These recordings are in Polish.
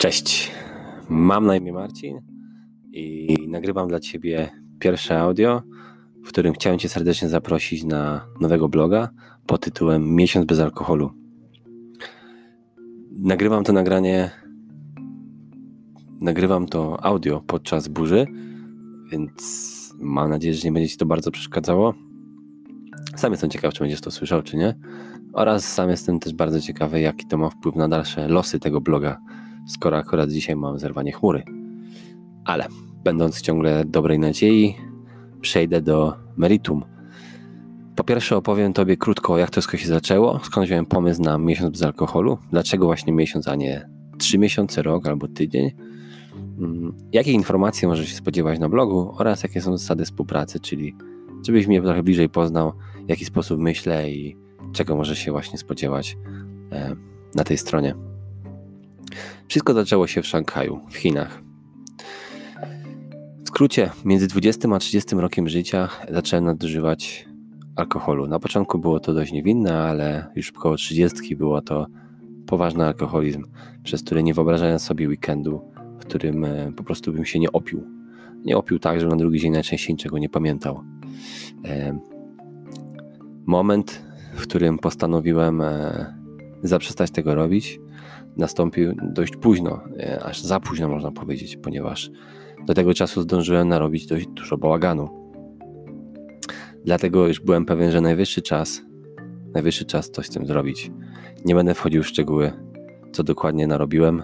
Cześć, mam na imię Marcin i nagrywam dla Ciebie pierwsze audio, w którym chciałem Cię serdecznie zaprosić na nowego bloga pod tytułem Miesiąc bez alkoholu. Nagrywam to nagranie, nagrywam to audio podczas burzy, więc mam nadzieję, że nie będzie Ci to bardzo przeszkadzało. Sam jestem ciekaw, czy będziesz to słyszał, czy nie. Oraz sam jestem też bardzo ciekawy, jaki to ma wpływ na dalsze losy tego bloga skoro akurat dzisiaj mam zerwanie chmury. Ale będąc ciągle dobrej nadziei, przejdę do meritum. Po pierwsze opowiem Tobie krótko, jak to wszystko się zaczęło, skąd wziąłem pomysł na miesiąc bez alkoholu, dlaczego właśnie miesiąc, a nie trzy miesiące, rok albo tydzień, mm, jakie informacje możesz się spodziewać na blogu oraz jakie są zasady współpracy, czyli żebyś mnie trochę bliżej poznał, w jaki sposób myślę i czego możesz się właśnie spodziewać e, na tej stronie. Wszystko zaczęło się w Szanghaju, w Chinach. W skrócie, między 20 a 30 rokiem życia zacząłem nadużywać alkoholu. Na początku było to dość niewinne, ale już około 30 było to poważny alkoholizm, przez który nie wyobrażałem sobie weekendu, w którym e, po prostu bym się nie opił. Nie opił tak, że na drugi dzień najczęściej niczego nie pamiętał. E, moment, w którym postanowiłem e, zaprzestać tego robić, nastąpił dość późno, e, aż za późno można powiedzieć, ponieważ do tego czasu zdążyłem narobić dość dużo bałaganu. Dlatego już byłem pewien, że najwyższy czas, najwyższy czas coś z tym zrobić. Nie będę wchodził w szczegóły, co dokładnie narobiłem,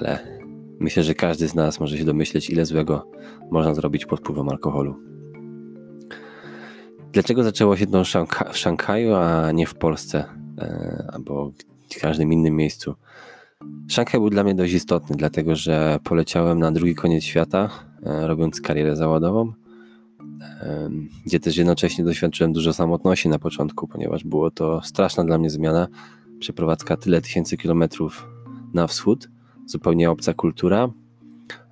ale myślę, że każdy z nas może się domyśleć, ile złego można zrobić pod wpływem alkoholu. Dlaczego zaczęło się to w Szanghaju, a nie w Polsce e, albo w każdym innym miejscu. Szanghaj był dla mnie dość istotny, dlatego że poleciałem na drugi koniec świata, e, robiąc karierę zawodową, e, gdzie też jednocześnie doświadczyłem dużo samotności na początku, ponieważ było to straszna dla mnie zmiana. Przeprowadzka tyle tysięcy kilometrów na wschód, zupełnie obca kultura.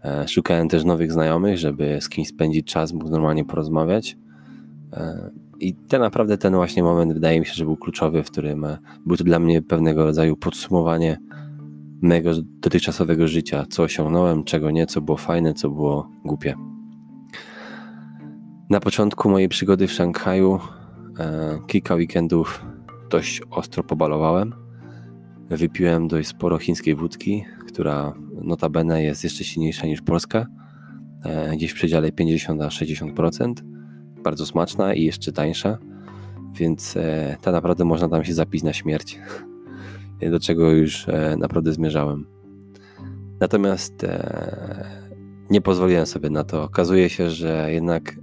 E, szukałem też nowych znajomych, żeby z kimś spędzić czas, mógł normalnie porozmawiać. I ten naprawdę ten właśnie moment wydaje mi się, że był kluczowy, w którym e, był to dla mnie pewnego rodzaju podsumowanie mojego dotychczasowego życia, co osiągnąłem, czego nie, co było fajne, co było głupie. Na początku mojej przygody w Szanghaju e, kilka weekendów dość ostro pobalowałem. Wypiłem dość sporo chińskiej wódki, która notabene jest jeszcze silniejsza niż polska, e, gdzieś w przedziale 50-60% bardzo smaczna i jeszcze tańsza, więc e, ta naprawdę można tam się zapić na śmierć, do czego już e, naprawdę zmierzałem. Natomiast e, nie pozwoliłem sobie na to. Okazuje się, że jednak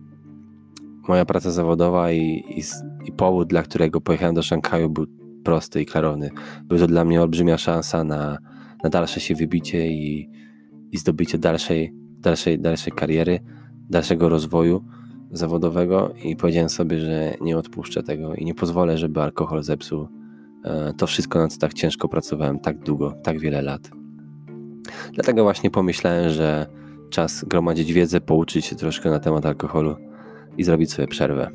moja praca zawodowa i, i, i powód, dla którego pojechałem do Szanghaju był prosty i klarowny. Był to dla mnie olbrzymia szansa na, na dalsze się wybicie i, i zdobycie dalszej, dalszej, dalszej kariery, dalszego rozwoju zawodowego i powiedziałem sobie, że nie odpuszczę tego i nie pozwolę, żeby alkohol zepsuł e, to wszystko, na co tak ciężko pracowałem tak długo, tak wiele lat. Dlatego właśnie pomyślałem, że czas gromadzić wiedzę, pouczyć się troszkę na temat alkoholu i zrobić sobie przerwę.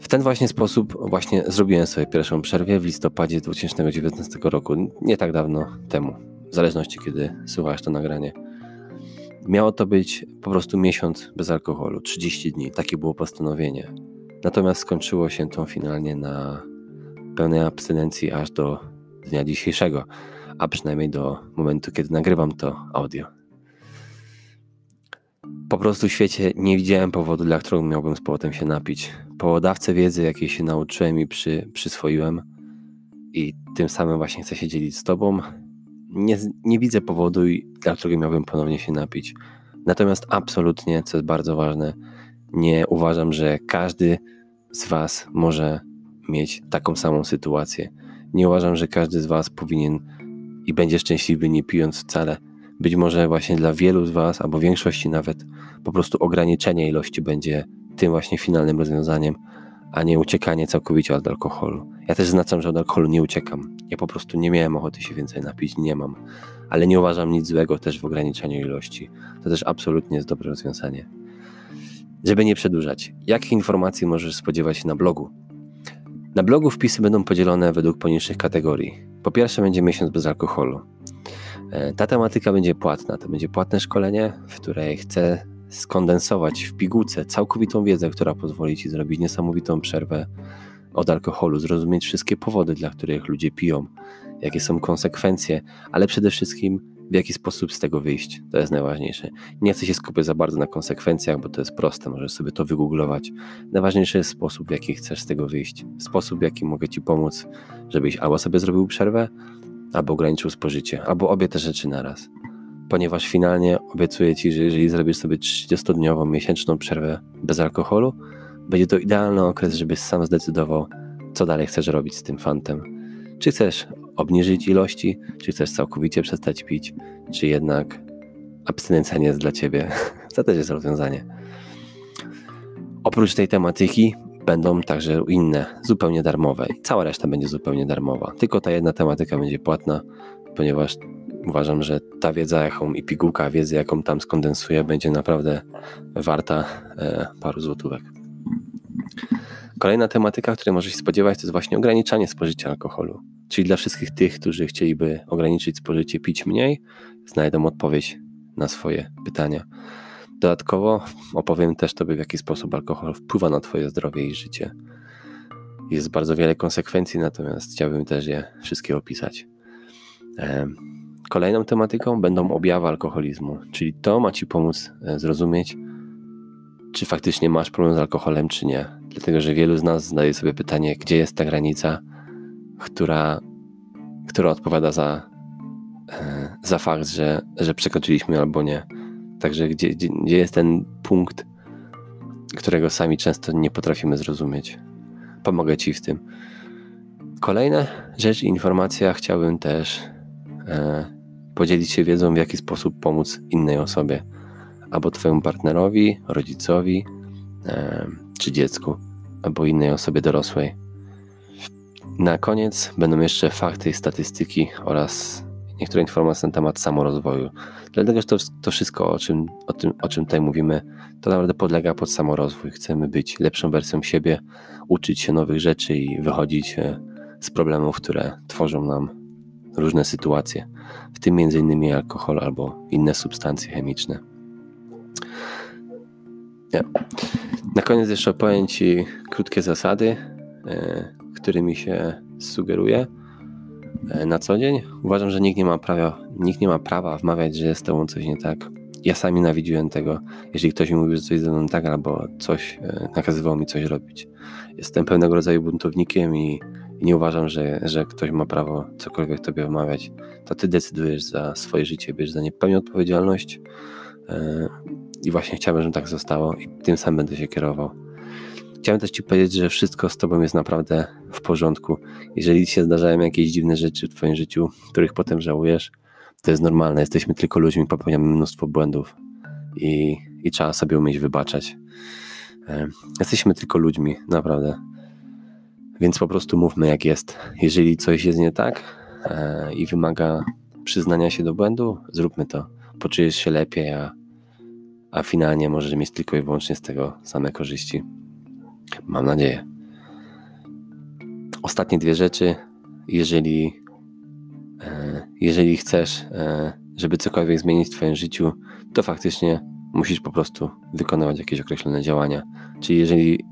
W ten właśnie sposób właśnie zrobiłem sobie pierwszą przerwę w listopadzie 2019 roku, nie tak dawno temu, w zależności kiedy słuchasz to nagranie. Miało to być po prostu miesiąc bez alkoholu, 30 dni, takie było postanowienie. Natomiast skończyło się to finalnie na pełnej abstynencji aż do dnia dzisiejszego, a przynajmniej do momentu, kiedy nagrywam to audio. Po prostu w świecie nie widziałem powodu, dla którego miałbym z powrotem się napić. Połodawcę wiedzy, jakiej się nauczyłem i przy, przyswoiłem, i tym samym właśnie chcę się dzielić z Tobą, nie, nie widzę powodu, dla którego miałbym ponownie się napić. Natomiast absolutnie, co jest bardzo ważne, nie uważam, że każdy z Was może mieć taką samą sytuację. Nie uważam, że każdy z Was powinien i będzie szczęśliwy nie pijąc wcale. Być może właśnie dla wielu z Was, albo większości nawet, po prostu ograniczenie ilości będzie tym właśnie finalnym rozwiązaniem, a nie uciekanie całkowicie od alkoholu. Ja też znaczam, że od alkoholu nie uciekam. Ja po prostu nie miałem ochoty się więcej napić, nie mam. Ale nie uważam nic złego też w ograniczeniu ilości. To też absolutnie jest dobre rozwiązanie. Żeby nie przedłużać, jakich informacji możesz spodziewać się na blogu? Na blogu wpisy będą podzielone według poniższych kategorii. Po pierwsze będzie miesiąc bez alkoholu. E, ta tematyka będzie płatna. To będzie płatne szkolenie, w której chcę skondensować w pigułce całkowitą wiedzę, która pozwoli Ci zrobić niesamowitą przerwę od alkoholu, zrozumieć wszystkie powody, dla których ludzie piją, jakie są konsekwencje, ale przede wszystkim w jaki sposób z tego wyjść. To jest najważniejsze. Nie chcę się skupiać za bardzo na konsekwencjach, bo to jest proste, możesz sobie to wygooglować. Najważniejszy jest sposób, w jaki chcesz z tego wyjść. Sposób, w jaki mogę Ci pomóc, żebyś albo sobie zrobił przerwę, albo ograniczył spożycie, albo obie te rzeczy naraz. Ponieważ finalnie obiecuję Ci, że jeżeli zrobisz sobie 30-dniową, miesięczną przerwę bez alkoholu, będzie to idealny okres, żebyś sam zdecydował, co dalej chcesz robić z tym fantem. Czy chcesz obniżyć ilości, czy chcesz całkowicie przestać pić, czy jednak abstynencja nie jest dla Ciebie. To też jest rozwiązanie. Oprócz tej tematyki będą także inne, zupełnie darmowe i cała reszta będzie zupełnie darmowa. Tylko ta jedna tematyka będzie płatna, ponieważ uważam, że ta wiedza jaką i pigułka wiedzy, jaką tam skondensuję, będzie naprawdę warta e, paru złotówek. Kolejna tematyka, której możesz się spodziewać, to jest właśnie ograniczanie spożycia alkoholu. Czyli dla wszystkich tych, którzy chcieliby ograniczyć spożycie, pić mniej, znajdą odpowiedź na swoje pytania. Dodatkowo opowiem też Tobie, w jaki sposób alkohol wpływa na Twoje zdrowie i życie. Jest bardzo wiele konsekwencji, natomiast chciałbym też je wszystkie opisać. Kolejną tematyką będą objawy alkoholizmu, czyli to ma Ci pomóc e, zrozumieć, czy faktycznie masz problem z alkoholem, czy nie. Dlatego, że wielu z nas zadaje sobie pytanie, gdzie jest ta granica, która, która odpowiada za, e, za fakt, że, że przekroczyliśmy albo nie. Także gdzie, gdzie, jest ten punkt, którego sami często nie potrafimy zrozumieć. Pomogę Ci w tym. Kolejna rzecz i informacja chciałbym też e, podzielić się wiedzą, w jaki sposób pomóc innej osobie, albo Twojemu partnerowi, rodzicowi, e, czy dziecku, albo innej osobie dorosłej. Na koniec będą jeszcze fakty i statystyki oraz niektóre informacje na temat samorozwoju. Dlatego, że to, to wszystko, o czym, o, tym, o czym tutaj mówimy, to naprawdę podlega pod samorozwój. Chcemy być lepszą wersją siebie, uczyć się nowych rzeczy i wychodzić e, z problemów, które tworzą nam różne sytuacje, w tym m.in. alkohol albo inne substancje chemiczne. Ja. Na koniec jeszcze opowiem Ci krótkie zasady, e, którymi się sugeruje e, na co dzień. Uważam, że nikt nie ma prawa, nikt nie ma prawa wmawiać, że jest tobą coś nie tak. Ja sami nawidziłem tego, jeżeli ktoś mi mówił, że coś ze mną tak, albo coś e, nakazywał mi coś robić. Jestem pewnego rodzaju buntownikiem i, i nie uważam, że, że ktoś ma prawo cokolwiek tobie wmawiać. To ty decydujesz za swoje życie, bierz za nie pełnię odpowiedzialność. I właśnie chciałbym, żeby tak zostało i tym samym będę się kierował. Chciałem też Ci powiedzieć, że wszystko z Tobą jest naprawdę w porządku. Jeżeli się zdarzają jakieś dziwne rzeczy w Twoim życiu, których potem żałujesz, to jest normalne. Jesteśmy tylko ludźmi, popełniamy mnóstwo błędów i, i trzeba sobie umieć wybaczać. Jesteśmy tylko ludźmi, naprawdę. Więc po prostu mówmy jak jest. Jeżeli coś jest nie tak e, i wymaga przyznania się do błędu, zróbmy to. Poczujesz się lepiej, a, a finalnie możesz mieć tylko i wyłącznie z tego same korzyści. Mam nadzieję. Ostatnie dwie rzeczy. Jeżeli, e, jeżeli chcesz, e, żeby cokolwiek zmienić w Twoim życiu, to faktycznie musisz po prostu wykonywać jakieś określone działania. Czyli jeżeli,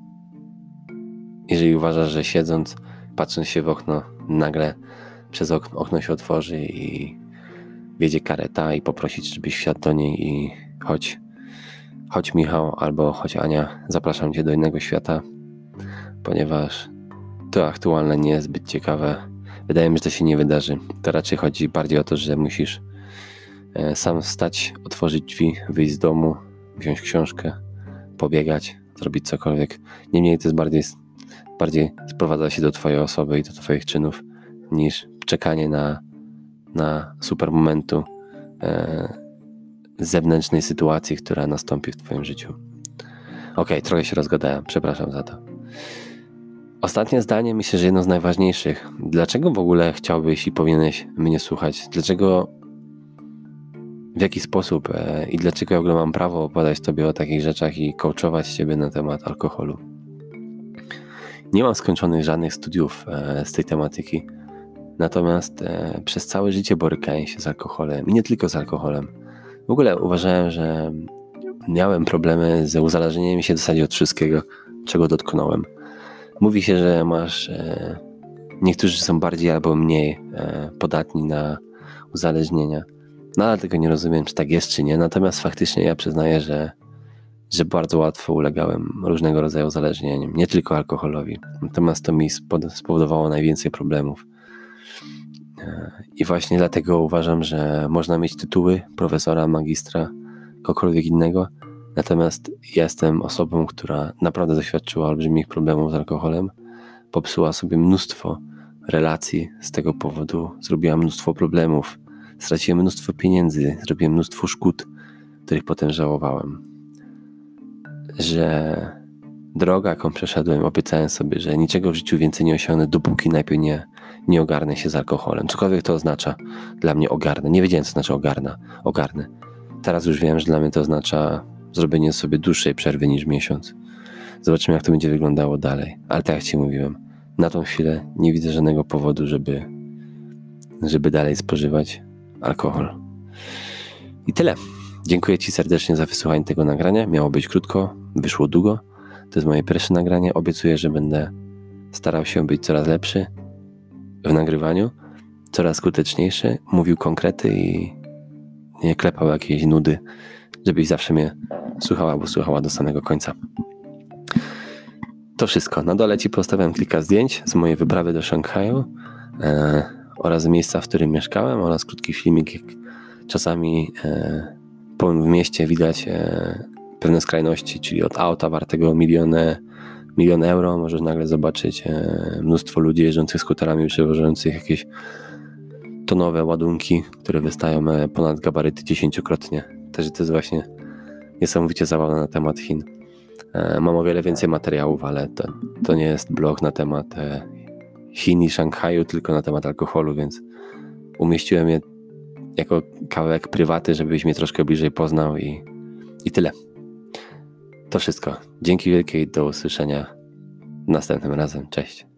jeżeli uważasz, że siedząc, patrząc się w okno, nagle przez okno, okno się otworzy i wiedzie kareta i poprosić, żebyś wsiadł do niej i chodź Chodź Michał albo chodź Ania, zapraszam Cię do innego świata, ponieważ to aktualne nie jest zbyt ciekawe. Wydaje mi się, że to się nie wydarzy. To raczej chodzi bardziej o to, że musisz e, sam wstać, otworzyć drzwi, wyjść z domu, wziąć książkę, pobiegać, zrobić cokolwiek. Niemniej to jest bardziej, bardziej sprowadza się do Twojej osoby i do Twoich czynów niż czekanie na, na super momentu, e, zewnętrznej sytuacji, która nastąpi w Twoim życiu. Ok, trochę się rozgadałem, przepraszam za to. Ostatnie zdanie myślę, że jedno z najważniejszych. Dlaczego w ogóle chciałbyś i powinieneś mnie słuchać? Dlaczego, w jaki sposób e, i dlaczego ja w ogóle mam prawo opowiadać Tobie o takich rzeczach i coachować Ciebie na temat alkoholu? Nie mam skończonych żadnych studiów e, z tej tematyki. Natomiast e, przez całe życie borykałem się z alkoholem i nie tylko z alkoholem. W ogóle uważałem, że miałem problemy ze uzależnieniem się w zasadzie od wszystkiego, czego dotknąłem. Mówi się, że masz. E, niektórzy są bardziej albo mniej e, podatni na uzależnienia. No ale tego nie rozumiem, czy tak jest, czy nie. Natomiast faktycznie ja przyznaję, że, że bardzo łatwo ulegałem różnego rodzaju uzależnieniom, nie tylko alkoholowi. Natomiast to mi spowodowało najwięcej problemów. I właśnie dlatego uważam, że można mieć tytuły profesora, magistra, kogokolwiek innego. Natomiast jestem osobą, która naprawdę doświadczyła olbrzymich problemów z alkoholem, popsuła sobie mnóstwo relacji z tego powodu, zrobiła mnóstwo problemów, straciłem mnóstwo pieniędzy, zrobiłem mnóstwo szkód, których potem żałowałem. Że droga, jaką przeszedłem, obiecałem sobie, że niczego w życiu więcej nie osiągnę, dopóki najpierw nie, nie ogarnę się z alkoholem. Cokolwiek to oznacza dla mnie ogarnę. Nie wiedziałem, co znaczy ogarnę. ogarnę. Teraz już wiem, że dla mnie to oznacza zrobienie sobie dłuższej przerwy niż miesiąc. Zobaczymy, jak to będzie wyglądało dalej. Ale tak jak Ci mówiłem, na tą chwilę nie widzę żadnego powodu, żeby, żeby dalej spożywać alkohol. I tyle. Dziękuję Ci serdecznie za wysłuchanie tego nagrania. Miało być krótko, wyszło długo. To jest moje pierwsze nagranie. Obiecuję, że będę starał się być coraz lepszy w nagrywaniu, coraz skuteczniejszy, mówił konkrety i nie klepał jakieś nudy, żebyś zawsze mnie słuchała, bo słuchała do samego końca. To wszystko. Na dole Ci postawiam kilka zdjęć z mojej wyprawy do Szanghaju e, oraz miejsca, w którym mieszkałem oraz krótki filmik, jak czasami e, w mieście widać e, pewne skrajności, czyli od auta wartego miliony, milion euro możesz nagle zobaczyć e, mnóstwo ludzi jeżdżących skuterami, przewożących jakieś tonowe ładunki, które wystają e, ponad gabaryty dziesięciokrotnie. Też to jest właśnie niesamowicie zabawne na temat Chin. E, mam o wiele więcej materiałów, ale to, to nie jest blog na temat Chin i Szanghaju, tylko na temat alkoholu, więc umieściłem je jako kawałek prywaty, żebyś mnie troszkę bliżej poznał i, i tyle. To wszystko. Dzięki wielkiej, do usłyszenia następnym razem. Cześć.